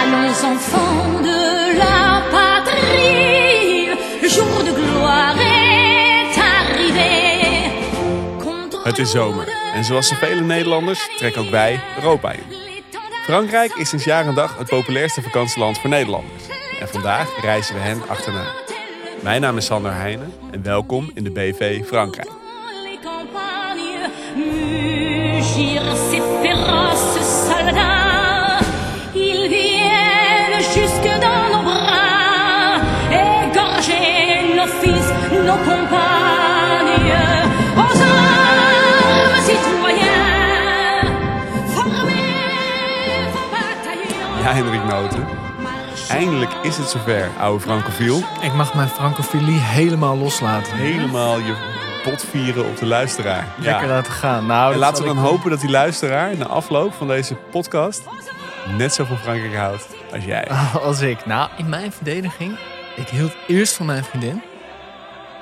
Allons enfants de la patrie, jour de gloire est arrivé. Het is zomer en zoals zoveel Nederlanders trekken ook wij Europa in. Frankrijk is sinds jaar en dag het populairste vakantieland voor Nederlanders. En vandaag reizen we hen achterna. Mijn naam is Sander Heijnen en welkom in de BV Frankrijk. mugir ces féroces soldats. Hendrik Noten. Eindelijk is het zover, oude francofiel. Ik mag mijn francofilie helemaal loslaten. Helemaal je bot vieren op de luisteraar. Lekker laten gaan. Nou, En laten we dan hopen dat die luisteraar na afloop van deze podcast net zo van Frankrijk houdt als jij. Als ik. Nou, in mijn verdediging, ik hield eerst van mijn vriendin.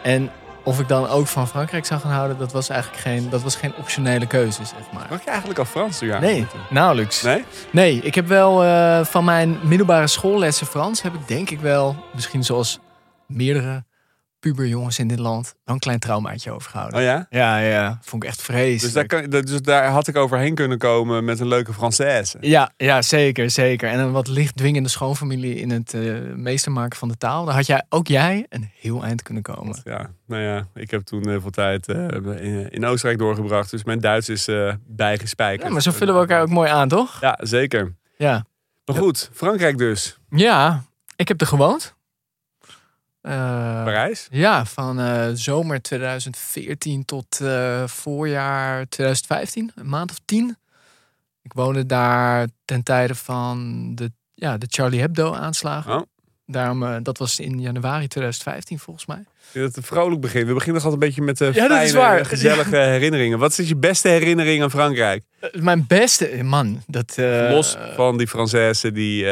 En of ik dan ook van Frankrijk zou gaan houden, dat was eigenlijk geen, dat was geen optionele keuze, zeg maar. Mag je eigenlijk al Frans doen? Nee, nauwelijks. Nee? Nee, ik heb wel eh, van mijn middelbare schoollessen Frans, heb ik denk ik wel, misschien zoals meerdere puberjongens in dit land, wel een klein traumaatje overgehouden. Oh ja? Ja, ja, vond ik echt vreselijk. Dus daar, kan, dus daar had ik overheen kunnen komen met een leuke Française. Ja, ja, zeker, zeker. En een wat licht dwingende schoonfamilie in het eh meester maken van de taal. Daar had jij, ook jij, een heel eind kunnen komen. Ja, nou ja, ik heb toen heel veel tijd eh, in, in Oostenrijk doorgebracht. Dus mijn Duits is eh, bijgespijkerd. Ja, maar zo vullen we elkaar ook mooi aan, toch? Ja, zeker. Ja. Maar goed, Frankrijk dus. Ja, ik heb er gewoond. Eh, Parijs. Ja, van eh, zomer 2014 tot eh, voorjaar 2015, een maand of tien. Ik woonde daar ten tijde van de, ja, de Charlie Hebdo-aanslagen. Oh. Daarom, dat was in januari 2015 volgens mij. Vind het een vrolijk begin. We beginnen nog altijd een beetje met de Ja, dat is fijne, waar. gezellige herinneringen. Wat is je beste herinnering aan Frankrijk? Mijn beste, man, dat... Los van die Française die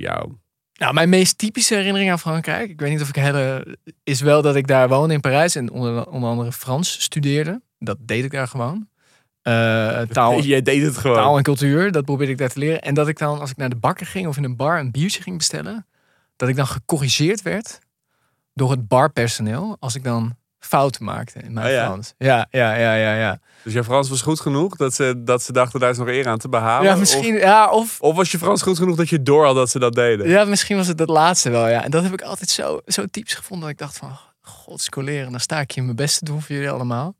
jou... Nou, mijn meest typische herinnering aan Frankrijk, ik weet niet of ik hele, is wel dat ik daar woonde in Parijs en onder, onder andere Frans studeerde. Dat deed ik daar gewoon. Eh, taal, Jij deed het gewoon. taal en cultuur, dat probeerde ik daar te leren. En dat ik dan, als ik naar de bakker ging of in een bar een biertje ging bestellen, dat ik dan gecorrigeerd werd door het barpersoneel als ik dan fouten maakte in mijn Oh ja? Frans. Ja, ja, ja, ja, ja. Dus jouw Frans was goed genoeg dat ze, dat ze dachten daar is nog eer aan te behalen? Ja, misschien, ja, of, Of, of was je Frans goed genoeg dat je door had dat ze dat deden? Ja, misschien was het het laatste wel, ja. En dat heb ik altijd zo, zo typisch gevonden. Dat ik dacht van, god, scoleren. Dan sta ik hier mijn best te doen voor jullie allemaal.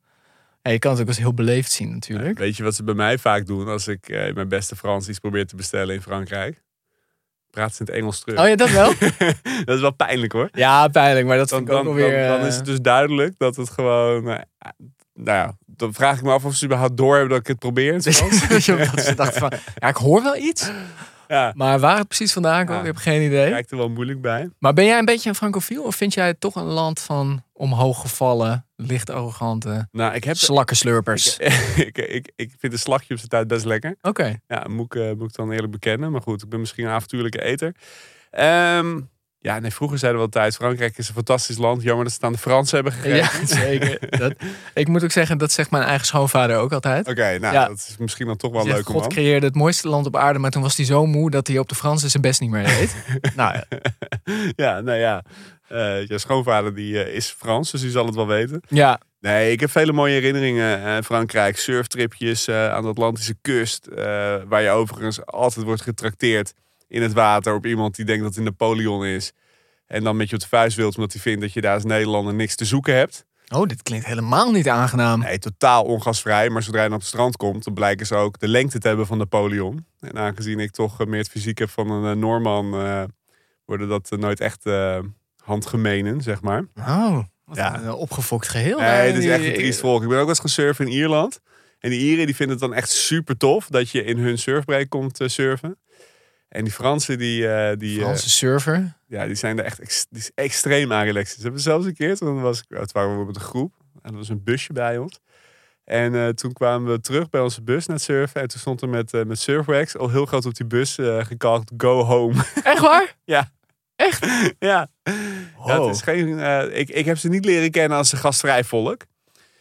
Ja, je kan het ook als heel beleefd zien natuurlijk. Weet je wat ze bij mij vaak doen als ik eh, mijn beste Frans iets probeer te bestellen in Frankrijk? Praat ze in het Engels terug. Oh ja, dat wel? dat is wel pijnlijk hoor. ja, pijnlijk. Maar dat Dan, vind ik ook dan, weer... dan, dan eh, is het dus duidelijk dat het gewoon... eh, nou ja, dan vraag ik me af of ze überhaupt door hebben dat ik het probeer dat ze dachten van, ja, ik hoor wel iets. ja, Maar waar het precies vandaan komt, Ja. ik heb geen idee. kijkt er wel moeilijk bij. Maar ben jij een beetje een francofiel? Of vind jij het toch een land van omhooggevallen, licht arrogante Nou, ik heb... slakkenslurpers? ik, ik, ik vind de slagje op zijn tijd best lekker. Oké. Ja, moet ik, eh, moet ik dan eerlijk bekennen. Maar goed, ik ben misschien een avontuurlijke eter. Ehm, ja, nee, vroeger zeiden we altijd... Frankrijk is een fantastisch land. Jammer dat ze het aan de Fransen hebben gegeven. Ja, zeker. Dat, ik moet ook zeggen, dat zegt mijn eigen schoonvader ook altijd. Oké, nou, Ja. dat is misschien dan toch wel leuk om God creëerde het mooiste land op aarde, maar toen was hij zo moe dat hij op de Fransen zijn best niet meer deed. nou ja. Ja, nou ja. Eh je schoonvader die, eh, is Frans, dus die zal het wel weten. ja, Nee, ik heb vele mooie herinneringen. aan Frankrijk, surftripjes eh, aan de Atlantische kust. eh, waar je overigens altijd wordt getrakteerd in het water op iemand die denkt dat hij Napoleon is. En dan met je op de vuist wilt omdat hij vindt dat je daar als Nederlander niks te zoeken hebt. Oh, dit klinkt helemaal niet aangenaam. Nee, totaal ongasvrij. Maar zodra je dan op het strand komt, dan blijken ze ook de lengte te hebben van Napoleon. En aangezien ik toch eh, meer het fysiek heb van een eh, Noorman, eh, worden dat nooit echt eh, handgemenen, zeg maar. Oh, wat Ja. een opgefokt geheel. Nee, het is echt een triest volk. Ik ben ook wel eens gaan surfen in Ierland. En die Ieren die vinden het dan echt super tof dat je in hun surfbreak komt surfen. En die Fransen die, eh, die, eh, Franse surfer. ja, die zijn er echt ex- die is extreem aan relaxed. Ze hebben zelfs een keer, toen was ik, toen waren we met een groep. En er was een busje bij ons. En eh, toen kwamen we terug bij onze bus naar het surfen. En toen stond er met, met Surfwax al heel groot op die bus eh gekalkt Go Home. Echt waar? ja. Echt? ja. ja Oh. het is geen, eh, ik, ik heb ze niet leren kennen als een gastvrij volk.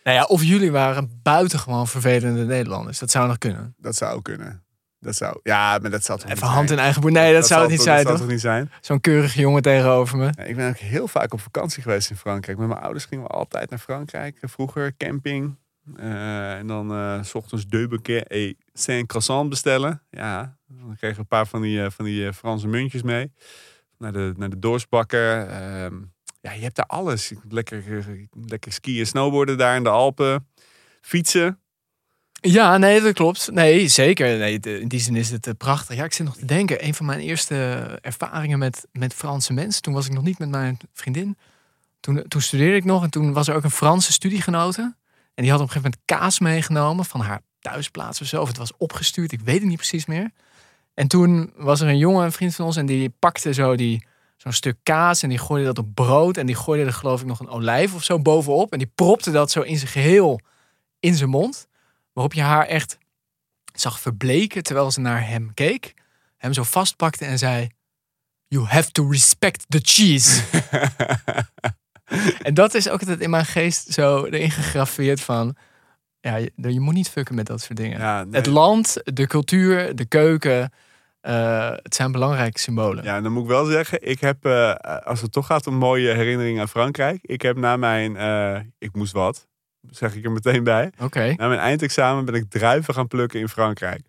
Nou ja, of jullie waren buitengewoon vervelende Nederlanders. Dat zou nog kunnen. Dat zou kunnen. Dat zou, ja, maar dat zou toch Even hand zijn? in eigen boer. Nee, dat, zou het niet zijn, Dat zou toch? niet zijn? Zo'n keurige jongen tegenover me. Ja, ik ben ook heel vaak op vakantie geweest in Frankrijk. Met mijn ouders gingen we altijd naar Frankrijk. Vroeger camping. Eh, en dan eh, s ochtends deux bouquets et cinq croissants bestellen. Ja, dan kregen we een paar van die, eh, van die eh, Franse muntjes mee. Naar de, naar de doorsbakker. Ehm, ja, je hebt daar alles. Lekker, eh, lekker skiën, snowboarden daar in de Alpen. Fietsen. Ja, nee, dat klopt. Nee, zeker. Nee, in die zin is het eh, prachtig. Ja, ik zit nog te denken. Een van mijn eerste ervaringen met, met Franse mensen. Toen was ik nog niet met mijn vriendin. Toen, toen studeerde ik nog. En toen was er ook een Franse studiegenote. En die had op een gegeven moment kaas meegenomen. Van haar thuisplaats of zo. Of het was opgestuurd. Ik weet het niet precies meer. En toen was er een jongen, een vriend van ons. En die pakte zo die, zo'n stuk kaas. En die gooide dat op brood. En die gooide er geloof ik nog een olijf of zo bovenop. En die propte dat zo in zijn geheel in zijn mond. Waarop je haar echt zag verbleken terwijl ze naar hem keek. Hem zo vastpakte en zei... You have to respect the cheese. en dat is ook altijd in mijn geest zo erin gegraveerd van... Ja, je, je moet niet fucken met dat soort dingen. Ja, nee. Het land, de cultuur, de keuken... eh, het zijn belangrijke symbolen. Ja, dan moet ik wel zeggen, ik heb, eh, als het toch gaat om mooie herinneringen aan Frankrijk. Ik heb na mijn, eh, ik moest wat, zeg ik er meteen bij. Oké. Na mijn eindexamen ben ik druiven gaan plukken in Frankrijk.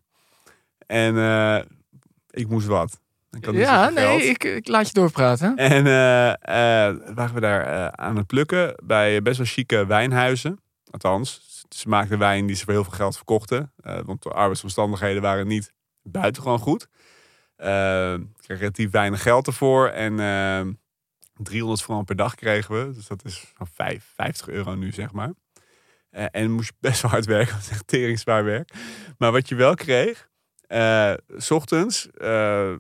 En eh, ik moest wat. Ik had niet Ja, nee, ik, ik laat je doorpraten. En eh, eh, waren we daar aan het plukken bij best wel chique wijnhuizen. Althans, ze maakten wijn die ze voor heel veel geld verkochten. Want de arbeidsomstandigheden waren niet buitengewoon goed. Ik kreeg relatief weinig geld ervoor. En eh 300 frank per dag kregen we. Dus dat is van 5, 50 euro nu, zeg maar. Eh, en moest je best wel hard werken. Is echt teringzwaar werk. Maar wat je wel kreeg... eh, s ochtends... eh,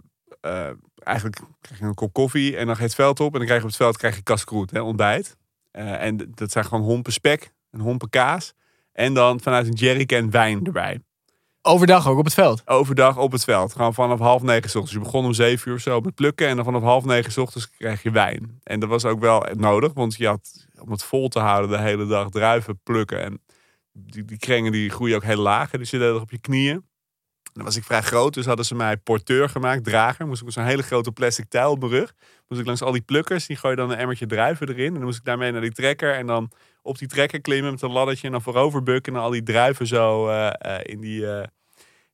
eigenlijk krijg je een kop koffie en dan ga je het veld op. En dan krijg je op het veld krijg je kaskroet, hè, ontbijt. En dat zijn gewoon hompen spek, een hompen kaas. En dan vanuit een jerrycan wijn erbij. Overdag ook op het veld. Overdag op het veld. Gewoon vanaf half negen 's ochtends. Je begon om zeven uur of zo met plukken. En dan vanaf half negen 's ochtends krijg je wijn. En dat was ook wel nodig. Want je had om het vol te houden de hele dag druiven plukken. En die, die krengen die groeien ook heel laag. hè, Dus je deed dat op je knieën. Dan was ik vrij groot, dus hadden ze mij porteur gemaakt, drager. Moest ik met zo'n hele grote plastic touw op mijn rug. Moest ik langs al die plukkers, die gooien dan een emmertje druiven erin. En dan moest ik daarmee naar die trekker. En dan op die trekker klimmen met een laddertje. En dan voorover bukken en al die druiven zo eh, eh, in, die, eh,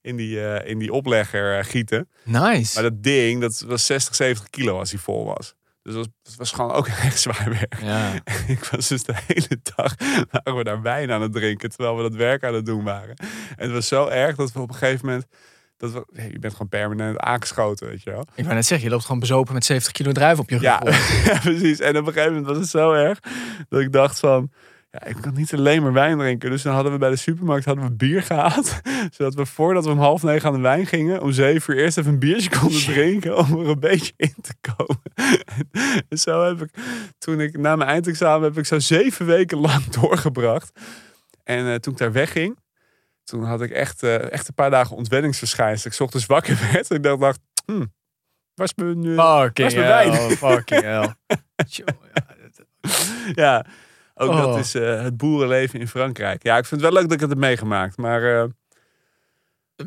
in, die, in die oplegger gieten. Nice. Maar dat ding, dat was 60, 70 kilo als hij vol was. Dus dat was, dat was gewoon ook echt zwaar werk. Ja. Ik was dus de hele dag waren we daar wijn aan het drinken terwijl we dat werk aan het doen waren. En het was zo erg dat we op een gegeven moment dat we, je bent gewoon permanent aangeschoten, weet je wel. Ik wou net zeggen, je loopt gewoon bezopen met 70 kilo druif op je rug. Ja, precies. En op een gegeven moment was het zo erg dat ik dacht van, ja, ik kan niet alleen maar wijn drinken. Dus dan hadden we bij de supermarkt hadden we bier gehaald, zodat we voordat we om half negen aan de wijn gingen, om zeven uur eerst even een biertje konden drinken om er een beetje in te komen. En zo heb ik, toen ik na mijn eindexamen heb ik zo zeven weken lang doorgebracht. En eh, toen ik daar wegging, toen had ik echt, eh, echt een paar dagen ontwenningsverschijnselen. Ik ochtends wakker werd en ik dacht, dacht hm, was mijn, eh, Fucking Waar is mijn hell, fucking hell. Ja, dat- ook dat Oh. is eh, het boerenleven in Frankrijk. Ja, ik vind het wel leuk dat ik het heb meegemaakt. Maar eh,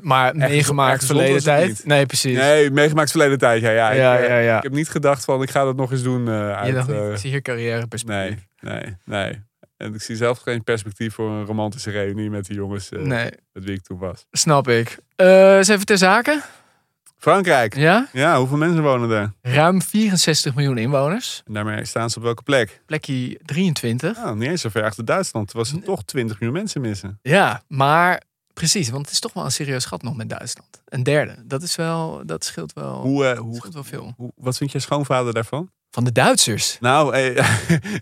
Maar meegemaakt echt verleden tijd? Nee, precies. nee, meegemaakt verleden tijd. Ja, ja. Ja, ik, eh, ja, ja. ik heb niet gedacht van, ik ga dat nog eens doen. je uit, dacht niet, ik zie hier carrièreperspectief. nee, nee, nee. En ik zie zelf geen perspectief voor een romantische reunie met die jongens Nee, met wie ik toen was. snap ik. Eens even ter zake. Frankrijk. Ja? Ja, hoeveel mensen wonen daar? Ruim 64 miljoen inwoners. En daarmee staan ze op welke plek? Plekje 23. Nou, niet eens zo ver achter Duitsland. Terwijl ze toch 20 miljoen mensen missen. Ja, maar precies, want het is toch wel een serieus gat nog met Duitsland. Een derde. Dat is wel, dat scheelt wel, Hoe, eh, hoe, scheelt wel veel. hoe, wat vind je schoonvader daarvan? Van de Duitsers. Nou, eh,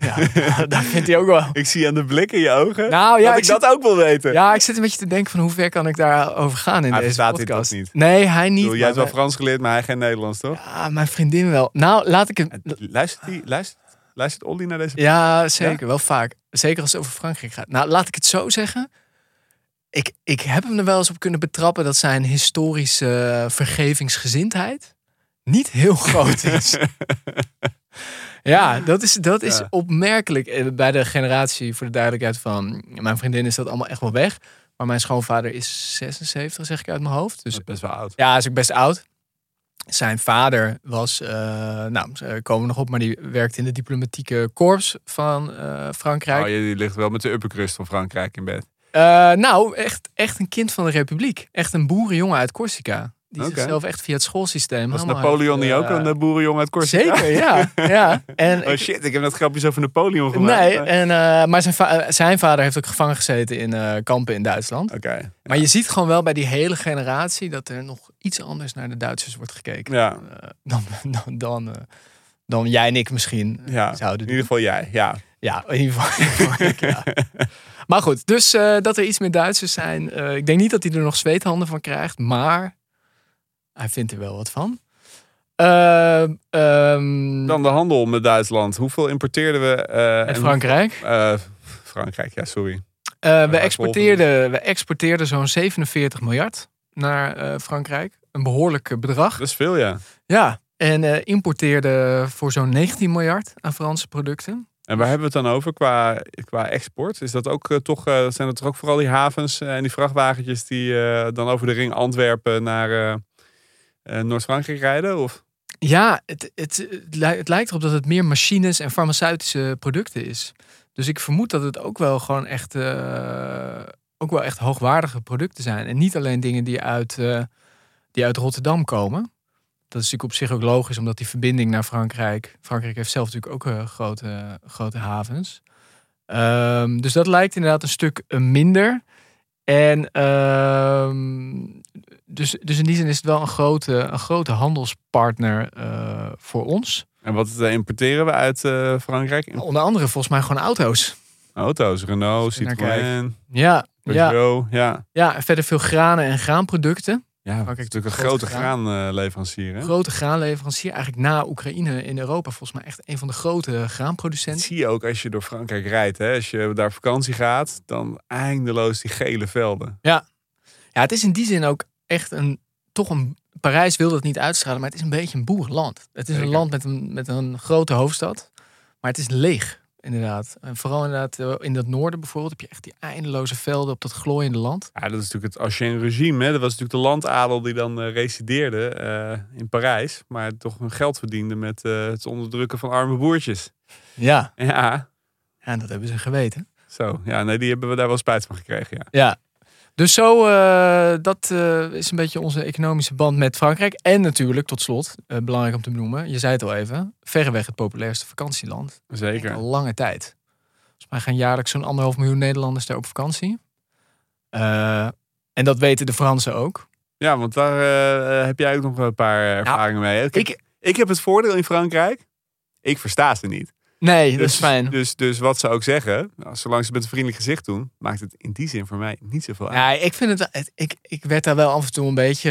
Ja, dat vindt hij ook wel. ik zie aan de blik in je ogen Nou ja, dat ik ik zit, dat ook wil weten. ja, ik zit een beetje te denken van hoe ver kan ik daarover gaan in Hij deze podcast. toch niet? Nee, hij niet. bedoel, jij hebt wel Frans geleerd, maar hij geen Nederlands, toch? Ja, mijn vriendin wel. Nou, laat ik het... Luistert, die, luistert, luistert Olly naar deze Ja, zeker. Wel vaak. Zeker als het over Frankrijk gaat. Nou, laat ik het zo zeggen. Ik, ik heb hem er wel eens op kunnen betrappen dat zijn historische vergevingsgezindheid niet heel groot is. ja, dat is, dat is Ja. opmerkelijk. Eh, Bij de generatie, voor de duidelijkheid van mijn vriendin, is dat allemaal echt wel weg. Maar mijn schoonvader is 76, zeg ik uit mijn hoofd. Dus Dat is best wel oud. ja, is ook best oud. Zijn vader was, eh, nou, ze komen nog op, maar die werkte in de diplomatieke korps van eh, Frankrijk. Oh, die ligt wel met de uppercrust van Frankrijk in bed. Nou, echt, echt een kind van de Republiek. Echt een boerenjongen uit Corsica. Die Oké. zichzelf echt via het schoolsysteem. Was Napoleon niet ook eh, een eh, boerenjongen uit Corsica? Zeker, ja. ja. En Oh ik- shit, ik heb net grapjes over Napoleon gemaakt. nee, maar- en, eh, maar zijn, va- zijn vader heeft ook gevangen gezeten in kampen in Duitsland. Oké. Maar je ziet gewoon wel bij die hele generatie dat er nog iets anders naar de Duitsers wordt gekeken. Ja. Dan, dan, dan, dan jij en ik misschien Ja, zouden in ieder geval jij. Ja. Ja, in ieder geval. ik, ja. Maar goed, dus dat er iets meer Duitsers zijn. ik denk niet dat hij er nog zweethanden van krijgt, maar hij vindt er wel wat van. Eh, ehm, Dan de handel met Duitsland. Hoeveel importeerden we? en- Frankrijk. eh, Frankrijk, ja, sorry. Eh, we, exporteerden, we exporteerden zo'n 47 miljard naar Frankrijk. Een behoorlijk eh, bedrag. Dat is veel, ja. Ja, en importeerden voor zo'n 19 miljard aan Franse producten. En waar hebben we het dan over qua, qua export? Is dat ook toch, zijn dat toch ook vooral die havens en die vrachtwagentjes die dan over de ring Antwerpen naar Noord-Frankrijk rijden? Of? Ja, het, het, het, li- het lijkt erop dat het meer machines en farmaceutische producten is. Dus ik vermoed dat het ook wel gewoon echt, eh, ook wel echt hoogwaardige producten zijn. En niet alleen dingen die uit, eh, die uit Rotterdam komen. Dat is natuurlijk op zich ook logisch, omdat die verbinding naar Frankrijk. Frankrijk heeft zelf natuurlijk ook eh, grote, grote havens. Ehm, dus dat lijkt inderdaad een stuk eh, minder. En ehm, dus, dus in die zin is het wel een grote, een grote handelspartner eh, voor ons. En wat eh, importeren we uit eh, Frankrijk? Onder andere volgens mij gewoon auto's. Auto's, Renault, Citroën, Ja, ja, Peugeot. Ja, ja, en verder veel granen en graanproducten. Ja. het is Frankrijk natuurlijk een grote grote graan. graanleverancier. hè? Grote graanleverancier. Eigenlijk na Oekraïne in Europa volgens mij echt een van de grote Dat graanproducenten. zie je ook als je door Frankrijk rijdt. Hè? Als je daar vakantie gaat, dan eindeloos die gele velden. Ja, het is in die zin ook echt een, toch een, Parijs wil dat niet uitstralen, maar het is een beetje een boerenland. Het is Zeker. een land met een, met een grote hoofdstad, maar het is leeg. Inderdaad. En vooral inderdaad eh, in dat noorden bijvoorbeeld heb je echt die eindeloze velden op dat glooiende land. Ja, dat is natuurlijk het ancien regime. Hè? Dat was natuurlijk de landadel die dan eh, resideerde eh, in Parijs. Maar toch hun geld verdiende met het onderdrukken van arme boertjes. Ja. Ja, En dat hebben ze geweten. zo. Ja, nee, die hebben we daar wel spijt van gekregen. Ja. Ja. Dus zo, eh, dat eh, is een beetje onze economische band met Frankrijk. En natuurlijk, tot slot, eh, belangrijk om te benoemen, je zei het al even, verreweg het populairste vakantieland. Zeker. Al lange tijd. Volgens mij gaan jaarlijks zo'n anderhalf miljoen Nederlanders daar op vakantie. En dat weten de Fransen ook. Ja, want daar heb jij ook nog een paar ervaringen mee. Kijk, Ik, ik heb het voordeel in Frankrijk. Ik versta ze niet. Nee, dat Dus- is fijn. Dus, dus wat ze ook zeggen, nou, zolang ze met een vriendelijk gezicht doen, maakt het in die zin voor mij niet zoveel uit. Ja, ik vind het, ik, ik werd daar wel af en toe een beetje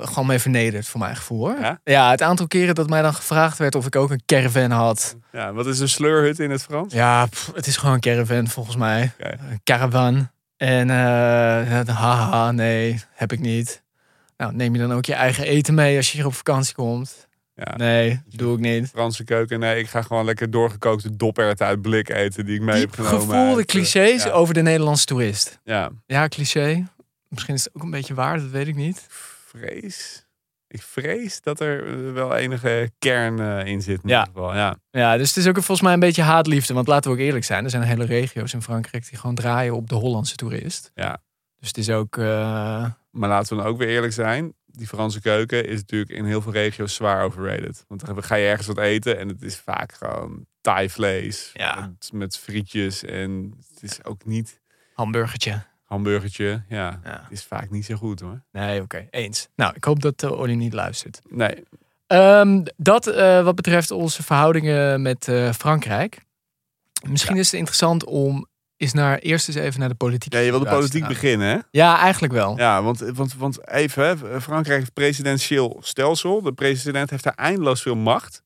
eh, gewoon mee vernederd, voor mijn gevoel. Hoor. Ja? het aantal keren dat mij dan gevraagd werd of ik ook een caravan had. Ja, wat is een sleurhut in het Frans? Ja, pff, het is gewoon een caravan volgens mij. Een caravan. En eh haha, nee, heb ik niet. Nou, neem je dan ook je eigen eten mee als je hier op vakantie komt? Ja. Nee, doe ik niet. Franse keuken. Nee, ik ga gewoon lekker doorgekookte doperwten uit blik eten die ik mee heb genomen. gevoelde eh, clichés ja. over de Nederlandse toerist. Ja, Ja, cliché. Misschien is het ook een beetje waar, dat weet ik niet. vrees. Ik vrees dat er eh, wel enige kern eh, in zit. In Ja. geval. ja. Ja, dus het is ook volgens mij een beetje haatliefde. Want laten we ook eerlijk zijn, er zijn hele regio's in Frankrijk die gewoon draaien op de Hollandse toerist. Ja. Dus het is ook. Maar laten we dan ook weer eerlijk zijn. Die Franse keuken is natuurlijk in heel veel regio's zwaar overrated. Want dan ga je ergens wat eten en het is vaak gewoon Thai vlees. Ja. Met, met frietjes en het is ook niet hamburgertje. hamburgertje. Ja, Ja. het is vaak niet zo goed hoor. Nee, oké, eens. Nou, ik hoop dat uh, Olly niet luistert. Nee, Ehm, dat eh, wat betreft onze verhoudingen met eh, Frankrijk. Misschien is het interessant om eens naar eerst eens even naar de politiek. ja, je wil de politiek gaan. beginnen hè? Ja, eigenlijk wel. Ja, want, want, want even, hè, Frankrijk heeft presidentieel stelsel. De president heeft daar eindeloos veel macht.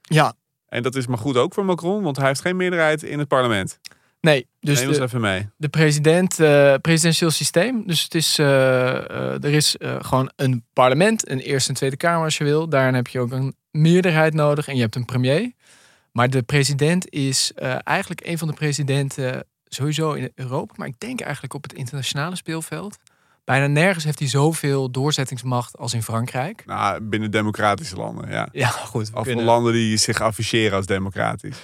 Ja, En dat is maar goed ook voor Macron, want hij heeft geen meerderheid in het parlement. nee. Dus Neem ons de, even mee. de president, eh, presidentieel systeem. Dus het is, eh, eh, er is gewoon een parlement, een Eerste en Tweede Kamer als je wil. Daarin heb je ook een meerderheid nodig en je hebt een premier. Maar de president is eigenlijk een van de presidenten sowieso in Europa, maar ik denk eigenlijk op het internationale speelveld. Bijna nergens heeft hij zoveel doorzettingsmacht als in Frankrijk. Nou, binnen democratische landen, ja. Ja, goed. Of kunnen- landen die zich afficheren als democratisch.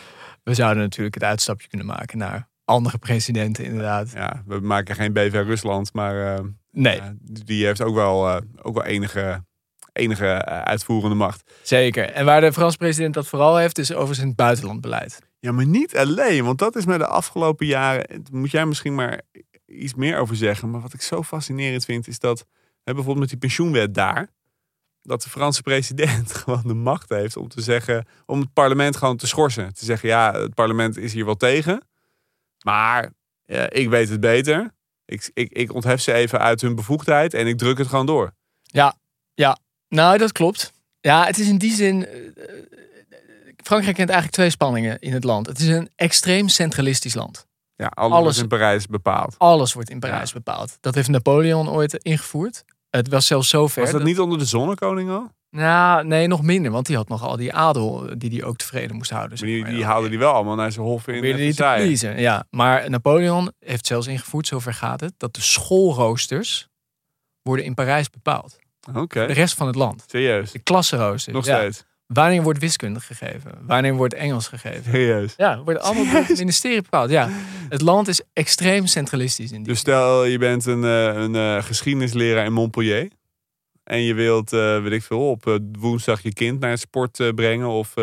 we zouden natuurlijk het uitstapje kunnen maken naar andere presidenten, inderdaad. Ja, we maken geen BV Rusland, maar eh, Nee, die heeft ook wel, eh, ook wel enige, enige eh, uitvoerende macht. zeker. En waar de Franse president dat vooral heeft, is over zijn buitenlandbeleid. Ja, maar niet alleen, want dat is met de afgelopen jaren. Moet jij misschien maar iets meer over zeggen. Maar wat ik zo fascinerend vind, is dat hè, bijvoorbeeld met die pensioenwet daar. Dat de Franse president gewoon de macht heeft om te zeggen. om het parlement gewoon te schorsen. Te zeggen: ja, het parlement is hier wel tegen. Maar ik weet het beter. Ik, ik, ik onthef ze even uit hun bevoegdheid en ik druk het gewoon door. Nou, dat klopt. Ja, het is in die zin. eh, Frankrijk kent eigenlijk twee spanningen in het land. Het is een extreem centralistisch land. Ja, alles, Alles- wordt in Parijs bepaald. Alles wordt in Parijs bepaald. Dat heeft Napoleon ooit ingevoerd. Het was zelfs zo ver. Was dat dat- niet onder de zonnekoning al? Nou, nee, nog minder. Want die had nog al die adel die die ook tevreden moest houden. Zeg die, maar. die Ja. haalden die wel allemaal naar zijn hof in Probeerde die te. Ja, maar Napoleon heeft zelfs ingevoerd, zover gaat het, dat de schoolroosters worden in Parijs bepaald. Oké, De rest van het land. serieus. De klassenroosters. Nog ja. Wanneer wordt wiskunde gegeven? Wanneer wordt Engels gegeven? Serieus. Ja, wordt allemaal door het ministerie bepaald. Ja, het land is extreem centralistisch in die. Dus stel je bent een, eh, een eh, geschiedenisleraar in Montpellier. En je wilt, eh, weet ik veel, op woensdag je kind naar het sport brengen. Of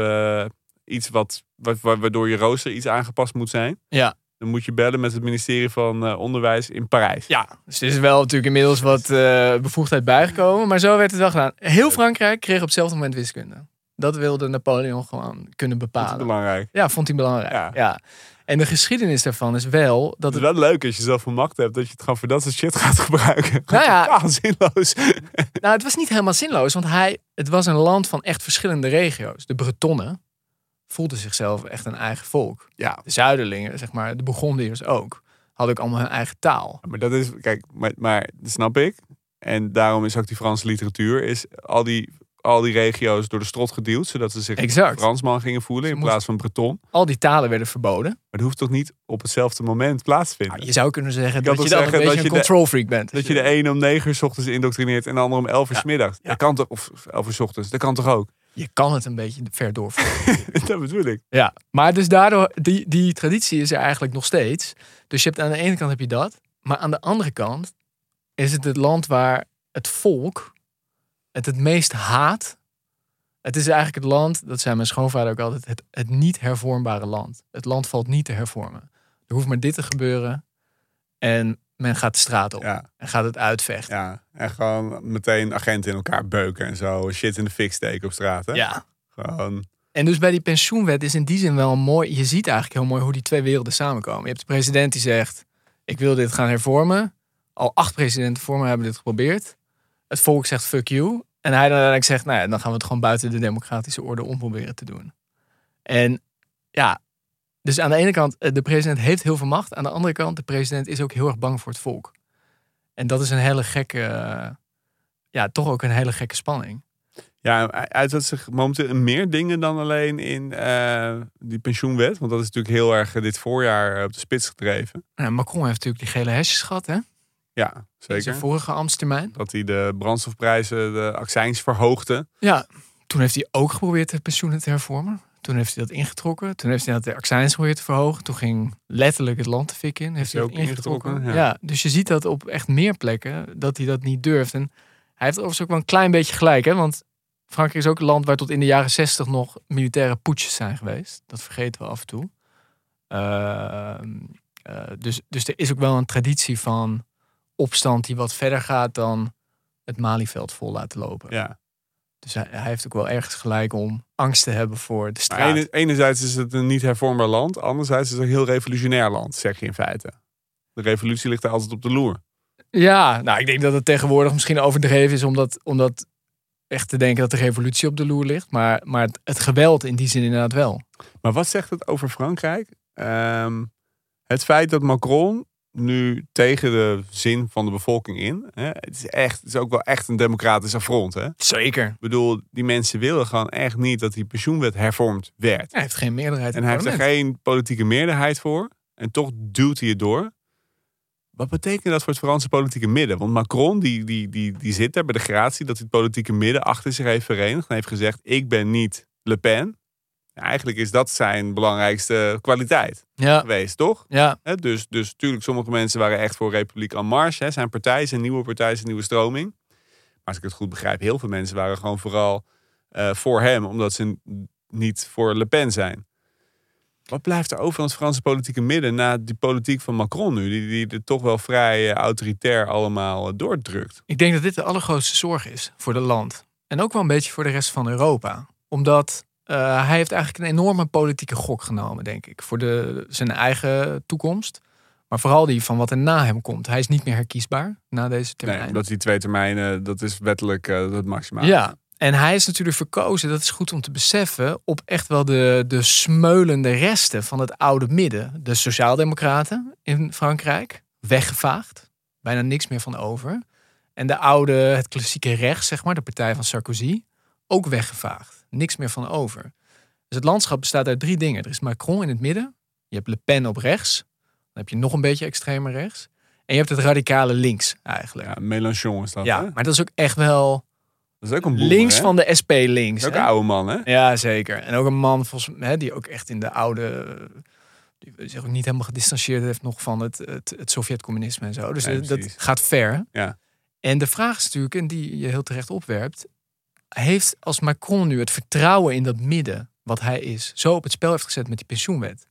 iets wat, wa- wa- waardoor je rooster iets aangepast moet zijn. Ja. Dan moet je bellen met het ministerie van Onderwijs in Parijs. Ja, dus er is wel natuurlijk inmiddels wat bevoegdheid bijgekomen. Maar zo werd het wel gedaan. Heel Frankrijk kreeg op hetzelfde moment wiskunde. Dat wilde Napoleon gewoon kunnen is bepalen. belangrijk. Ja, vond hij belangrijk. Ja. Ja. En de geschiedenis daarvan is wel dat Het is het... wel leuk als je zelf van macht hebt. Dat je het gewoon voor dat soort shit gaat gebruiken. Nou ja. Totaal zinloos. Nou, het was niet helemaal zinloos, want hij, het was een land van echt verschillende regio's. De Bretonnen voelden zichzelf echt een eigen volk. Ja, De Zuiderlingen, zeg maar, de Burgondiërs ook, hadden ook allemaal hun eigen taal. maar dat is, kijk, maar, maar dat snap ik. En daarom is ook die Franse literatuur, is al die, al die regio's door de strot geduwd, zodat ze zich Exact. Fransman gingen voelen Ze in plaats van Breton. Al die talen werden verboden. Maar dat hoeft toch niet op hetzelfde moment plaats te vinden? Nou, je zou kunnen zeggen dat je dan een beetje een control freak bent. dat je de ene om negen uur 's ochtends indoctrineert en de andere om elf uur 's Ja. middags. Ja. Dat kan toch, of elf uur ochtends, dat kan toch ook? Je kan het een beetje ver doorvoeren. dat bedoel ik. Ja, maar dus daardoor, die, die traditie is er eigenlijk nog steeds. Dus je hebt aan de ene kant heb je dat. Maar aan de andere kant is het het land waar het volk het het meest haat. Het is eigenlijk het land, dat zei mijn schoonvader ook altijd, het, het niet hervormbare land. Het land valt niet te hervormen. Er hoeft maar dit te gebeuren en men gaat de straat op Ja, en gaat het uitvechten. ja. En gewoon meteen agenten in elkaar beuken en zo. Shit in de fik steken op straat. Hè? ja. Gewoon, En dus bij die pensioenwet is in die zin wel mooi. Je ziet eigenlijk heel mooi hoe die twee werelden samenkomen. Je hebt de president die zegt: Ik wil dit gaan hervormen. Al acht presidenten voor me hebben dit geprobeerd. Het volk zegt fuck you. En hij dan uiteindelijk zegt: Nou ja, dan gaan we het gewoon buiten de democratische orde om proberen te doen. En ja, dus aan de ene kant, eh, de president heeft heel veel macht. Aan de andere kant, de president is ook heel erg bang voor het volk. En dat is een hele gekke, eh, ja, toch ook een hele gekke spanning. Ja, uit dat zich momenteel in meer dingen dan alleen in eh, die pensioenwet. Want dat is natuurlijk heel erg dit voorjaar op de spits gedreven. Nou, Macron heeft natuurlijk die gele hesjes gehad, hè? Ja, In zeker. zijn vorige ambtstermijn. Dat hij de brandstofprijzen, de accijns verhoogde. Ja, toen heeft hij ook geprobeerd de pensioenen te hervormen. Toen heeft hij dat ingetrokken. Toen heeft hij dat de accijns geprobeerd te verhogen. Toen ging letterlijk het land de fik in. Heeft hij ook ingetrokken. ingetrokken, Ja. ja. dus je ziet dat op echt meer plekken dat hij dat niet durft. En hij heeft overigens ook wel een klein beetje gelijk. Hè? Want Frankrijk is ook een land waar tot in de jaren zestig nog militaire poetsjes zijn geweest. Dat vergeten we af en toe. Ehm, eh, dus, dus er is ook wel een traditie van opstand die wat verder gaat dan het Malieveld vol laten lopen. Ja. Dus hij, hij heeft ook wel ergens gelijk om angst te hebben voor de straat. ene- enerzijds is het een niet hervormbaar land. Anderzijds is het een heel revolutionair land, zeg je in feite. De revolutie ligt er altijd op de loer. Ja, nou ik denk dat het tegenwoordig misschien overdreven is om dat, om dat echt te denken dat de revolutie op de loer ligt. Maar, maar het, het geweld in die zin inderdaad wel. Maar wat zegt het over Frankrijk? Ehm, het feit dat Macron nu tegen de zin van de bevolking in. Hè, het, is echt, het is ook wel echt een democratisch affront. Hè? Ik Zeker. bedoel, die mensen willen gewoon echt niet dat die pensioenwet hervormd werd. Hij heeft geen meerderheid in En hij heeft er geen politieke meerderheid voor. En toch duwt hij het door. Wat betekent dat voor het Franse politieke midden? Want Macron die, die, die, die zit daar bij de gratie dat hij het politieke midden achter zich heeft verenigd. En heeft gezegd, ik ben niet Le Pen. Ja, eigenlijk is dat zijn belangrijkste kwaliteit Ja, geweest, toch? ja, dus, dus natuurlijk, sommige mensen waren echt voor Republiek en Marche. Hè, zijn partij, zijn nieuwe partij, zijn nieuwe stroming. Maar als ik het goed begrijp, heel veel mensen waren gewoon vooral eh, voor hem, omdat ze niet voor Le Pen zijn. Wat blijft er over van het Franse politieke midden na die politiek van Macron nu, die, die er toch wel vrij eh, autoritair allemaal eh, doordrukt? ik denk dat dit de allergrootste zorg is voor het land. En ook wel een beetje voor de rest van Europa. Omdat eh, hij heeft eigenlijk een enorme politieke gok genomen, denk ik. Voor de, zijn eigen toekomst. Maar vooral die van wat er na hem komt. Hij is niet meer herkiesbaar na deze termijn. Nee, omdat die twee termijnen, dat is wettelijk eh, het maximaal. Ja, en hij is natuurlijk verkozen, dat is goed om te beseffen, op echt wel de, de smeulende resten van het oude midden. De Sociaaldemocraten in Frankrijk, weggevaagd. Bijna niks meer van over. En de oude, het klassieke rechts, zeg maar, de partij van Sarkozy, ook weggevaagd. Niks meer van over. Dus het landschap bestaat uit drie dingen. Er is Macron in het midden. Je hebt Le Pen op rechts. Dan heb je nog een beetje extremer rechts. En je hebt het radicale links eigenlijk. Ja, Mélenchon is dat, Ja, hè? maar dat is ook echt wel Dat is ook een boer, links hè? van de SP links. Ook hè? een oude man, hè? Ja, zeker. En ook een man volgens mij, die ook echt in de oude. die zich ook niet helemaal gedistanceerd heeft nog van het, het, het Sovjet-communisme en zo. Dus dat- gaat ver. Ja. En de vraag is natuurlijk, en die je heel terecht opwerpt, heeft als Macron nu het vertrouwen in dat midden, wat hij is, zo op het spel heeft gezet met die pensioenwet,